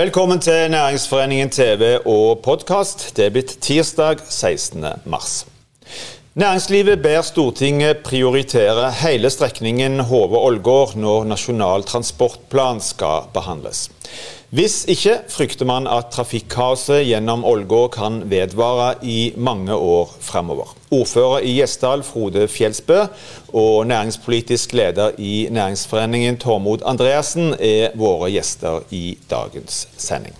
Velkommen til Næringsforeningen TV og podkast. Det er blitt tirsdag 16. mars. Næringslivet ber Stortinget prioritere hele strekningen Hove-Ålgård når Nasjonal transportplan skal behandles. Hvis ikke frykter man at trafikkaoset gjennom Ålgård kan vedvare i mange år fremover. Ordfører i Gjesdal, Frode Fjelsbø, og næringspolitisk leder i Næringsforeningen, Tormod Andreassen, er våre gjester i dagens sending.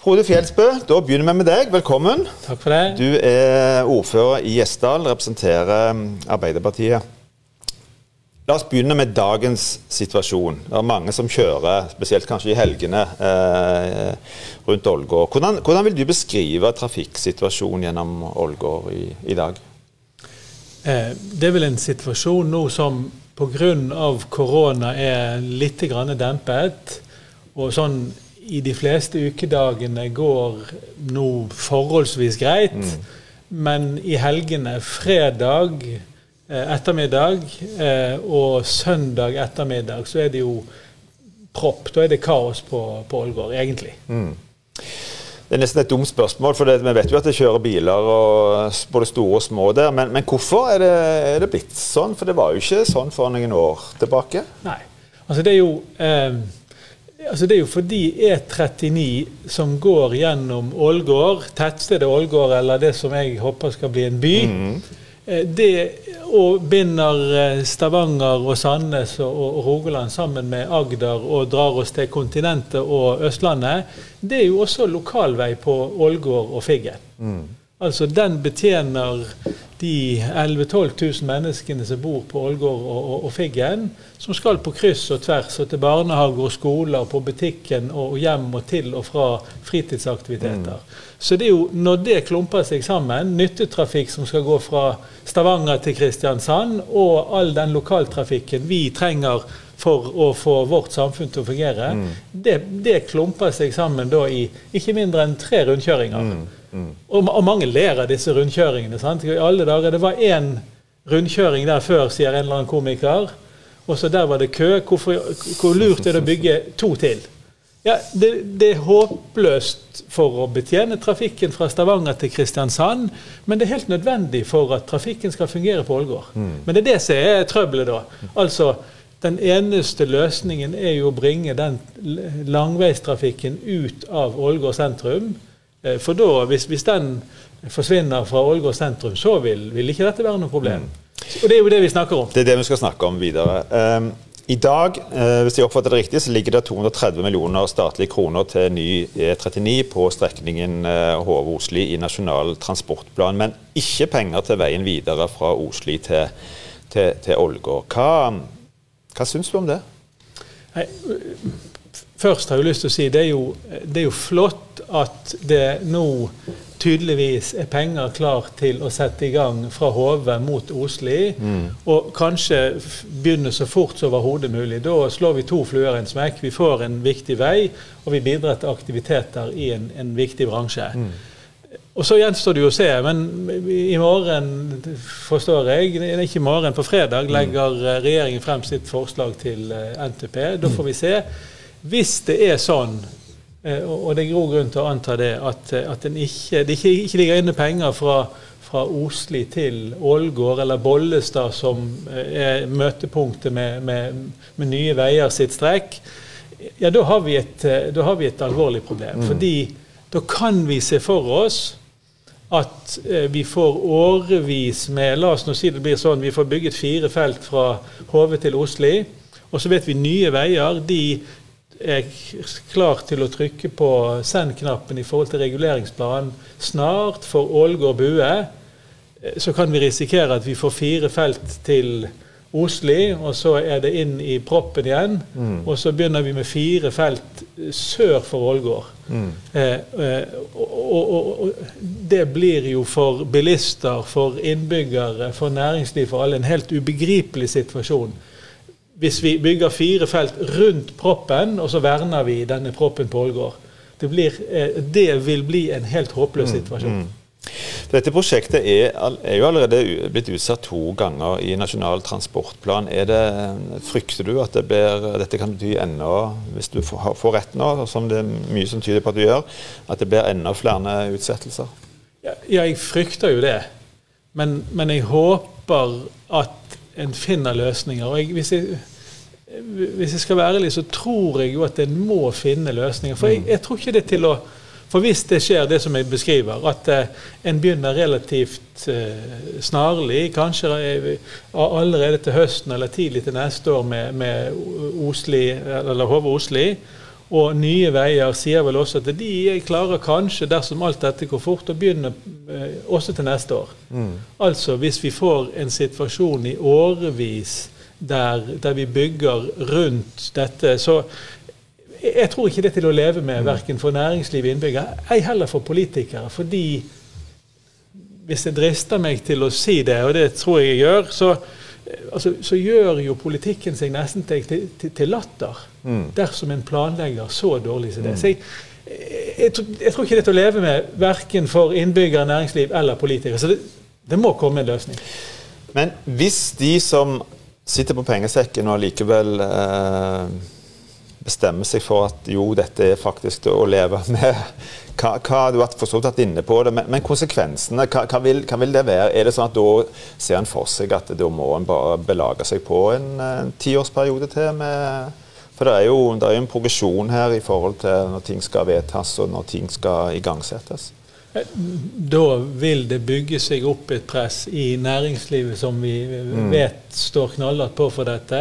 Frode Fjelsbø, da begynner vi med deg. Velkommen. Takk for det. Du er ordfører i Gjesdal, representerer Arbeiderpartiet. La oss begynne med dagens situasjon. Det er mange som kjører, spesielt kanskje i helgene, eh, rundt Ålgård. Hvordan, hvordan, vil du beskrive trafikksituasjonen gjennom Ålgård i, i, dag? Eh, det er vel en situasjon nå som pga. korona er litt dempet. Og sånn i de fleste ukedagene går nå forholdsvis greit. Mm. Men i helgene, fredag ettermiddag eh, og søndag ettermiddag så er det jo propp. Da er det kaos på, på Ålgård, egentlig. Mm. Det er nesten et dumt spørsmål, for det, vi vet jo at det kjører biler, og både store og små der. Men, men hvorfor er det, er det, blitt sånn? For det var jo ikke sånn for noen år tilbake. Nei, altså det er jo... Eh, Altså det er jo fordi E39 som går gjennom Ålgård, tettstedet Ålgård, eller det som jeg håper skal bli en by, mm. Eh, det og binder eh, Stavanger og Sandnes og, Rogaland sammen med Agder og drar oss til kontinentet og Østlandet, det er jo også lokalvei på Ålgård og Figgen. Mm. Altså Den betjener de 11 000-12 000 menneskene som bor på Ålgård og, og, og, Figgen, som skal på kryss og tvers og til barnehager og skoler, på butikken og hjem og til og fra fritidsaktiviteter. Mm. Så det er jo når det klumper seg sammen, nyttetrafikk som skal gå fra Stavanger til Kristiansand, og all den lokaltrafikken vi trenger for å få vårt samfunn til å fungere, mm. det, det, klumper seg sammen da i ikke mindre enn tre rundkjøringer. Mm. Mm. Og, og, mange ler av disse rundkjøringene. sant? I alle dager, Det var én rundkjøring der før, sier en eller annen komiker. Og så der var det kø. Hvorfor, hvor lurt er det å bygge to til? Ja, det, det, er håpløst for å betjene trafikken fra Stavanger til Kristiansand, men det er helt nødvendig for at trafikken skal fungere på Ålgård. Mm. Men det er det som er trøbbelet, da. Altså, Den eneste løsningen er jo å bringe den langveistrafikken ut av Ålgård sentrum for da, hvis, hvis den forsvinner fra Ålgård sentrum, så vil, vil, ikke dette være noe problem. Mm. Og det er jo det vi snakker om. Det er det vi skal snakke om videre. Um, I dag, uh, hvis jeg oppfatter det riktig, så ligger det 230 millioner statlige kroner til ny E39 på strekningen uh, Hove-Osli i Nasjonal transportplan, men ikke penger til veien videre fra Osli til, til, til Ålgård. Hva, hva syns du om det? Nei, først har jeg lyst til å si det er jo, det er jo flott at det nå tydeligvis er penger klar til å sette i gang fra Hove mot Osli. Mm. Og kanskje begynne så fort som overhodet mulig. Da slår vi to fluer i en smekk. Vi får en viktig vei, og vi bidrar til aktiviteter i en, en viktig bransje. Mm. Og Så gjenstår det jo å se. Men i morgen, forstår jeg, ikke i morgen, på fredag mm. legger regjeringen frem sitt forslag til eh, NTP. Da får vi se. Hvis det er sånn, eh, og det er grov grunn til å anta det, at, eh, at ikke, det ikke, ikke, ligger inne penger fra, fra Osli til Ålgård eller Bollestad, som eh, er møtepunktet med, med, med Nye Veier sitt strekk, ja, da har vi et, har vi et alvorlig problem. Mm. Fordi da kan vi se for oss at vi får årevis med La oss nå si det blir sånn, vi får bygget fire felt fra Hove til Osli. Og så vet vi Nye Veier de er klar til å trykke på send-knappen i forhold til reguleringsplanen snart for Ålgård Bue, eh, så kan vi risikere at vi får fire felt til Osli, og så er det inn i proppen igjen. Mm. Og så begynner vi med fire felt sør for Ålgård. Mm. Eh, eh, og, og, og, det blir jo for bilister, for innbyggere, for næringsliv, for alle en helt ubegripelig situasjon hvis vi bygger fire felt rundt proppen, og så verner vi denne proppen på Ålgård. Det, blir, eh, det vil bli en helt håpløs mm, situasjon. Mm, mm. Dette prosjektet er, er, jo allerede blitt utsatt to ganger i Nasjonal transportplan. Det, frykter du at det blir, dette kan bety enda, hvis du får, rett nå, som det er mye som tyder på at du gjør, at det blir enda flere utsettelser? Ja, jeg frykter jo det. Men, men jeg håper at en finner løsninger. og jeg, hvis jeg hvis jeg skal være ærlig, så tror jeg jo at en må finne løsninger. For jeg, jeg, tror ikke det til å For hvis det skjer, det som jeg beskriver, at eh, en begynner relativt eh, snarlig, kanskje eh, allerede til høsten eller tidlig til neste år med, med Osli, eller Hove-Osli, og Nye Veier sier vel også at de klarer kanskje, dersom alt dette går fort, å begynne eh, også til neste år. Mm. Altså hvis vi får en situasjon i årevis der, der, vi bygger rundt dette. Så jeg tror ikke det er til å leve med, verken for næringsliv og innbyggere, ei heller for politikere. Fordi hvis jeg drister meg til å si det, og det tror jeg jeg gjør, så, altså, så gjør jo politikken seg nesten til, til, til latter mm. dersom en planlegger så dårlig som det. Mm. Så jeg, jeg, jeg, tror ikke det er til å leve med, verken for innbyggere, næringsliv eller politikere. Så det, det må komme en løsning. Men hvis de som sitter på pengesekken og likevel eh, bestemmer seg for at jo, dette er faktisk å leve med. Hva, hva, du har forstått vært inne på det, men, men konsekvensene, hva, hva, vil, hva, vil, det være? Er det sånn at Da ser en for seg at da må en bare belage seg på en, en tiårsperiode til? med for det er jo det er en progresjon her i forhold til når ting skal vedtas og når ting skal igangsettes. Da vil det bygge seg opp et press i næringslivet som vi mm. vet står knallhardt på for dette.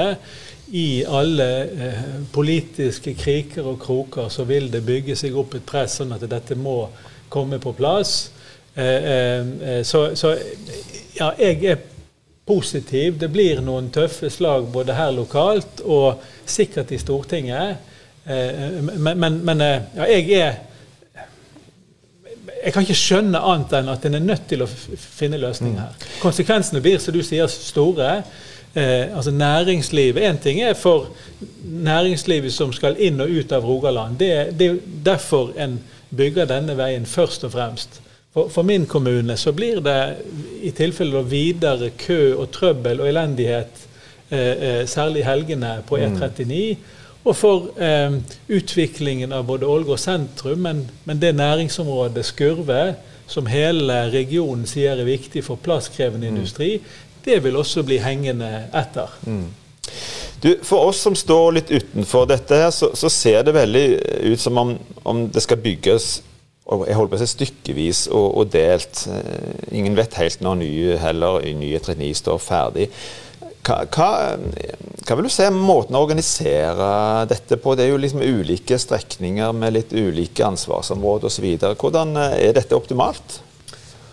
I alle eh, politiske kriker og kroker så vil det bygge seg opp et press sånn at dette må komme på plass. Eh, eh, så, så, ja, jeg er positiv. Det blir noen tøffe slag både her lokalt og sikkert i Stortinget. Eh, men, men, men eh, ja, jeg er jeg kan ikke skjønne annet enn at en er nødt til å finne løsninger her. Konsekvensene blir, som du sier, store. Eh, altså Næringslivet Én ting er for næringslivet som skal inn og ut av Rogaland. Det, det er derfor en bygger denne veien først og fremst. For, for min kommune så blir det i tilfelle videre kø og trøbbel og elendighet, eh, eh, særlig helgene på E39. Og for eh, utviklingen av både Ålgård sentrum, men, men, det næringsområdet Skurve, som hele regionen sier er viktig for plasskrevende mm. industri, det vil også bli hengende etter. Mm. Du, for oss som står litt utenfor dette, her, så, så ser det veldig ut som om, om, det skal bygges og jeg holder på å si stykkevis og, og, delt. Eh, ingen vet helt når nye heller, nye 39 står ferdig. Hva, hva, hva, vil du om måten å organisere dette på? Det er jo liksom ulike strekninger med litt ulike ansvarsområder osv. Hvordan eh, er dette optimalt?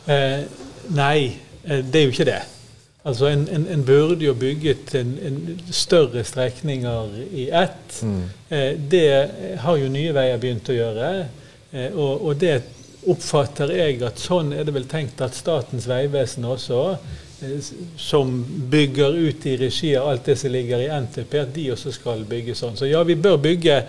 Eh, nei, eh, det er jo ikke det. Altså En, en, en burde jo bygget en, en, større strekninger i ett. Mm. Eh, det har jo Nye Veier begynt å gjøre. Eh, og, og, det oppfatter jeg at sånn er det vel tenkt at Statens vegvesen også som bygger ut i regi av alt det som ligger i NTP, at de også skal bygge sånn. Så ja, vi bør bygge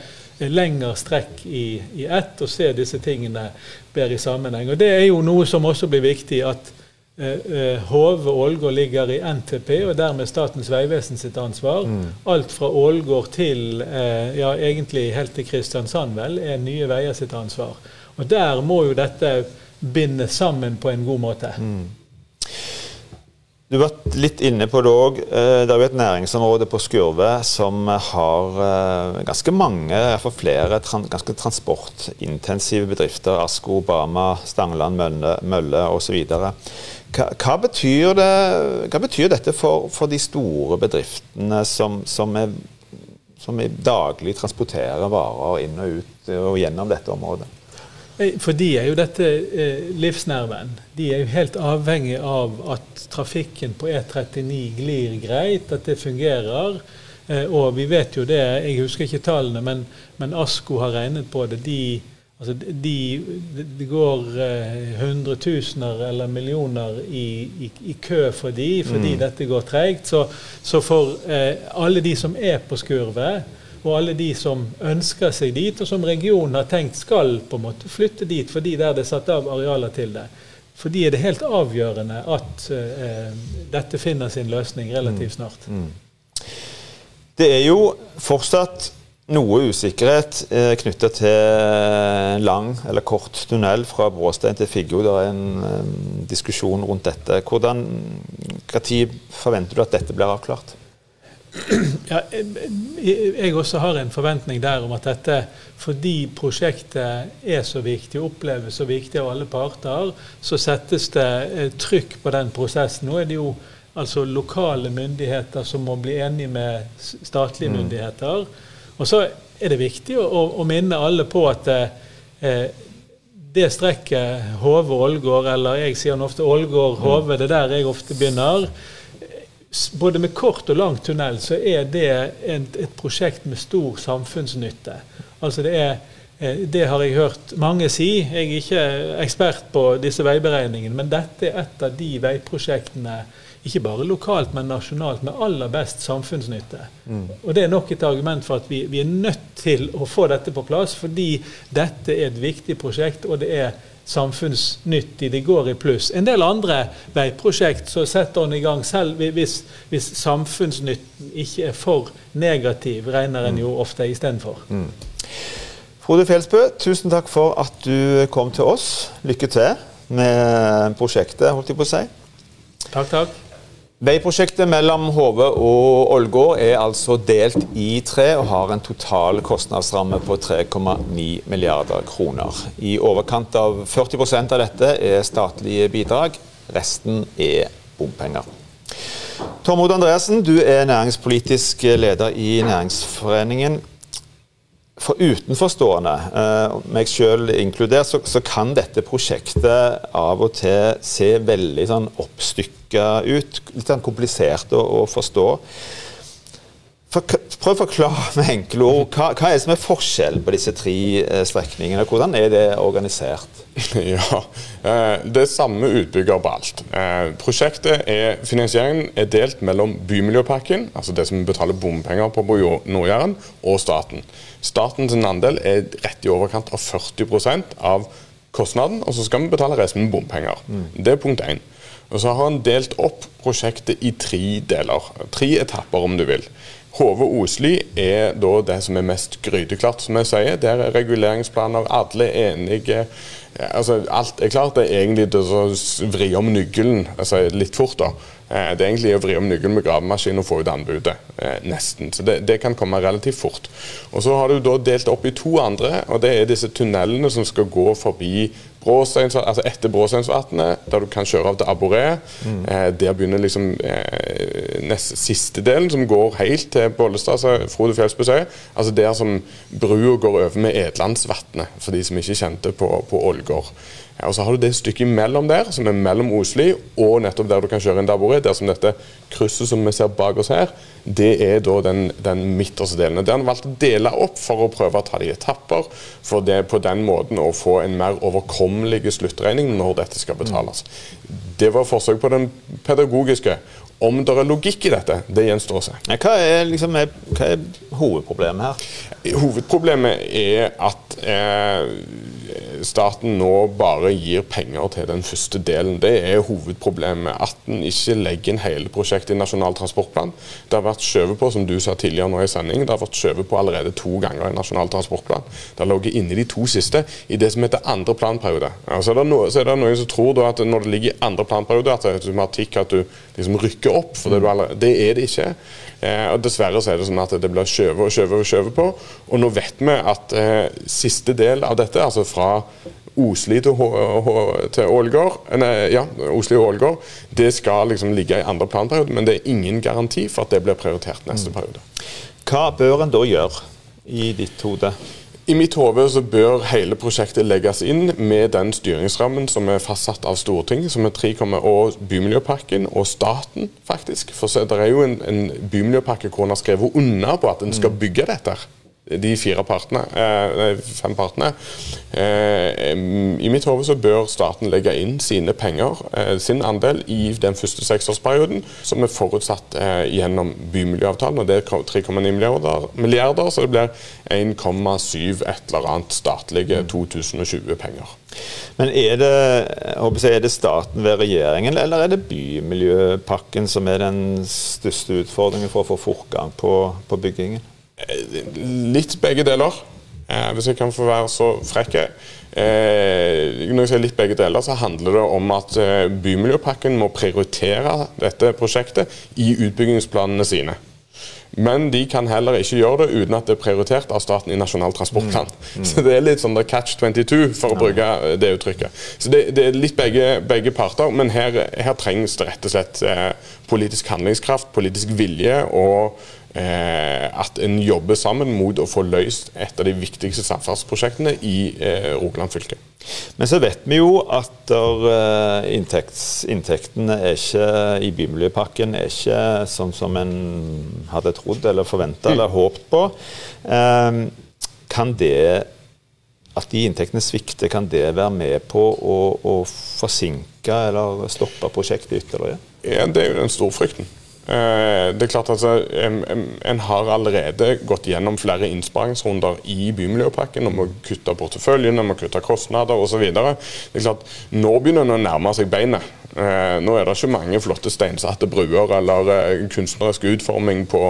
lengre strekk i, i ett og se disse tingene bedre i sammenheng. Og Det er jo noe som også blir viktig, at eh, Hove og Ålgård ligger i NTP, og dermed Statens vegvesen sitt ansvar. Mm. Alt fra Ålgård til eh, ja, egentlig helt til Kristiansand, vel, er Nye Veier sitt ansvar. Og Der må jo dette bindes sammen på en god måte. Mm. Du vært litt inne på det òg. Eh, det er jo et næringsområde på Skurve som har eh, ganske mange, iallfall flere, ganske transportintensive bedrifter. Asko, Bama, Stangeland, Mølle, Mølle osv. Hva, hva, betyr hva betyr dette for, for de store bedriftene som, som, er, som daglig transporterer varer inn og ut og gjennom dette området? Eh, for de er jo dette eh, livsnerven. De er jo helt avhengig av at trafikken på E39 glir greit, at det fungerer. Eh, og vi vet jo det, jeg husker ikke tallene, men, men ASKO har regnet på det. De, altså de, de går eh, hundretusener eller millioner i, i, i, kø for de, fordi mm. dette går tregt. Så, så, for eh, alle de som er på skurvet, og alle de som ønsker seg dit, og som regionen har tenkt skal på en måte flytte dit fordi der det er satt av arealer til det. fordi er det helt avgjørende at eh, dette finner sin løsning relativt mm. snart. Mm. Det er jo fortsatt noe usikkerhet eh, knytta til lang eller kort tunnel fra Bråstein til Figgjo. Det er en eh, diskusjon rundt dette. Hvordan, Når forventer du at dette blir avklart? Ja, jeg også har en forventning der om at dette, fordi prosjektet er så viktig, oppleves så viktig av alle parter, så settes det eh, trykk på den prosessen. Nå er det jo altså lokale myndigheter som må bli enige med statlige mm. myndigheter. Og så er det viktig å, å minne alle på at eh, det strekket Hove-Ålgård, eller jeg sier ofte Ålgård-Hove, det er der jeg ofte begynner både med kort og lang tunnel så er det et, et prosjekt med stor samfunnsnytte. Altså det, er, eh, det har jeg hørt mange si. Jeg er ikke ekspert på disse veiberegningene, men dette er et av de veiprosjektene, ikke bare lokalt, men nasjonalt, med aller best samfunnsnytte. Mm. Og Det er nok et argument for at vi, vi er nødt til å få dette på plass, fordi dette er et viktig prosjekt, og det er samfunnsnyttig. det går i pluss. En del andre veiprosjekt så setter en i gang selv hvis, hvis samfunnsnytten ikke er for negativ, regner en jo ofte istedenfor. Mm. Frode Fjelsbø, tusen takk for at du kom til oss. Lykke til med prosjektet, holdt jeg på å si. Takk, takk. Veiprosjektet mellom Hove og Ålgård er altså delt i tre og har en total kostnadsramme på 3,9 milliarder kroner. I overkant av 40% av dette er statlige bidrag, resten er bompenger. Tormod Andreassen, du er næringspolitisk leder i Næringsforeningen. For utenforstående, eh, meg selv inkludert, så, så, kan dette prosjektet av og til se veldig sånn oppstykka ut. Litt sånn komplisert å, å forstå. For, prøv å forklare med enkle ord. Hva, hva, er det som er forskjell på disse tre eh, strekningene? Hvordan er det organisert? Ja, eh, Det er samme utbygger på alt. Eh, prosjektet er, Finansieringen er delt mellom Bymiljøpakken, altså det som betaler bompenger på Nord-Jæren, og staten. Statens andel er rett i overkant av 40% av kostnaden, og så skal vi betale resten med bompenger. Mm. Det er punkt én. Og Så har han delt opp prosjektet i tre deler. Tre etapper, om du vil. Hove-Osli er da det som er mest gryteklart, som jeg sier. Der er reguleringsplaner, alle er enige. Altså, alt er klart. Det er egentlig det å vri om nøkkelen altså, litt fort. da. Eh, det er egentlig å vri om nøkkelen med gravemaskin og få ut anbudet. Eh, nesten. Så det, det, kan komme relativt fort. Og Så har du da delt opp i to andre, og det er disse tunnelene som skal gå forbi altså etter Bråsteinsvatnet, der du kan kjøre av til Aboré. Mm. Eh, der begynner liksom eh, nest, siste delen, som går helt til Bollestad, altså Frode Fjellsbøsøy. Altså der som brua går over med Edlandsvatnet, for de som ikke kjente på, på Ålgård. Ja, og Så har du det stykket mellom der, som er mellom Osli og nettopp der du kan kjøre inn Daboré. Der som dette krysset som vi ser bak oss her, det er da den, den midterste delen. Det har han valgt å dele opp for å prøve å ta det i etapper, for det på den måten å få en mer overkommelig sluttregning når dette skal betales. Det var forsøk på den pedagogiske. Om det er logikk i dette, det gjenstår å se. Hva er, liksom, hva er hovedproblemet her? Hovedproblemet er at eh, staten nå bare gir penger til den første delen. Det er hovedproblemet. At en ikke legger inn hele prosjektet i Nasjonal transportplan. Det har vært skjøvet på, som du sa tidligere nå i sending, det har vært skjøvet på allerede to ganger i Nasjonal transportplan. Det har ligget inne de to siste i det som heter andre planperiode. Ja, så, er noe, så er det noen som tror at når det ligger i andre planperiode, at det er automatikk at du liksom rykker opp. for det, du allerede, det er det ikke. Eh, og Dessverre så er det sånn at det blir skjøvet og skjøvet og skjøvet på. Og nå vet vi at eh, siste del av dette, altså fra Osli til, Ålgård, ja, Osli og Ålgård, det skal liksom ligge i andre planperiode, men det er ingen garanti for at det blir prioritert neste mm. periode. Hva bør en da gjøre i ditt hode? I mitt hode så bør hele prosjektet legges inn med den styringsrammen som er fastsatt av Stortinget, som er 3, og Bymiljøpakken og staten, faktisk. For så det er jo en, en bymiljøpakke hvor en har skrevet under på at en skal mm. bygge dette. De fire partene, eh, fem partene. Eh, I mitt hode så bør staten legge inn sine penger, eh, sin andel, i den første seksårsperioden, som er forutsatt gjennom bymiljøavtalen. og Det er 3,9 milliarder, milliarder, så det blir 1,7 et eller annet statlige 2020-penger. Men er det, jeg, er det staten ved regjeringen, eller er det bymiljøpakken som er den største utfordringen for å få fortgang på, på byggingen? Litt begge deler. Eh, hvis jeg kan få være så frekk. Eh, når jeg sier litt begge deler, så handler det om at eh, Bymiljøpakken må prioritere dette prosjektet i utbyggingsplanene sine. Men de kan heller ikke gjøre det uten at det er prioritert av staten i Nasjonal transportplan. Mm. Mm. Så det er litt sånn catch 22, for å bruke det uttrykket. Så det, det er litt begge, begge parter, men her, her, trengs det rett og slett eh, politisk handlingskraft, politisk vilje og at en jobber sammen mot å få løst et av de viktigste samferdselsprosjektene i eh, Rogaland fylke. Men så vet vi jo at der, eh, inntekts, inntektene er ikke, i Bymiljøpakken er ikke sånn som en hadde trodd eller forventa eller mm. håpet på. Eh, kan det at de inntektene svikter, kan det være med på å, å forsinke eller stoppe prosjektet ytterligere? Ja, Det er jo den store frykten. Eh, det er klart altså, En har allerede gått gjennom flere innsparingsrunder i bymiljøpakken om å kutte porteføljen, om å kutte kostnader osv. Nå begynner en å nærme seg beinet. Eh, nå er det ikke mange flotte steinsatte bruer eller eh, kunstnerisk utforming på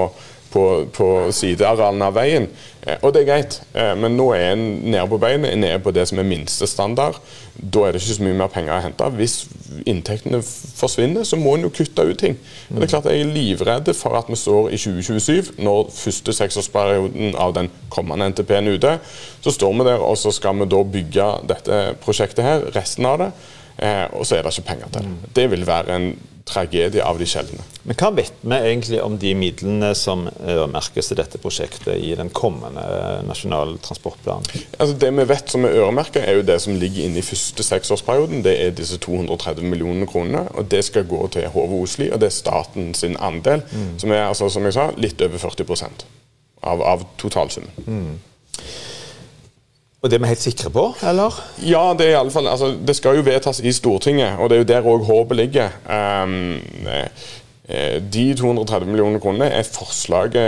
på, på sidearealene av veien. Eh, og det er greit, men nå er en nede på beinet, nede på det som er minstestandard. Da er det ikke så mye mer penger å hente. Hvis inntektene forsvinner, så må en jo kutte ut ting. Men det er klart Jeg er livredd for at vi står i 2027, når første seksårsperioden av den kommende NTP-en er ute. Så står vi der, og så skal vi da bygge dette prosjektet her, resten av det. Eh, og så er det ikke penger til det. Det vil være en tragedie av de sjeldne. Men Hva vet vi egentlig om de midlene som øremerkes til dette prosjektet i den kommende nasjonale transportplanen? Altså det vi vet som er øremerket, er jo det som ligger inne i første seksårsperioden. Det er disse 230 millionene kronene. og Det skal gå til HV Osli, og det er staten sin andel, mm. som er altså, som jeg sa, litt over 40% av, av totalsummen. Mm. Og det er vi helt sikre på, eller? Ja, det er i alle fall, altså, det skal jo vedtas i Stortinget, og det er jo der òg håpet ligger. Um, de 230 millioner kronene er forslaget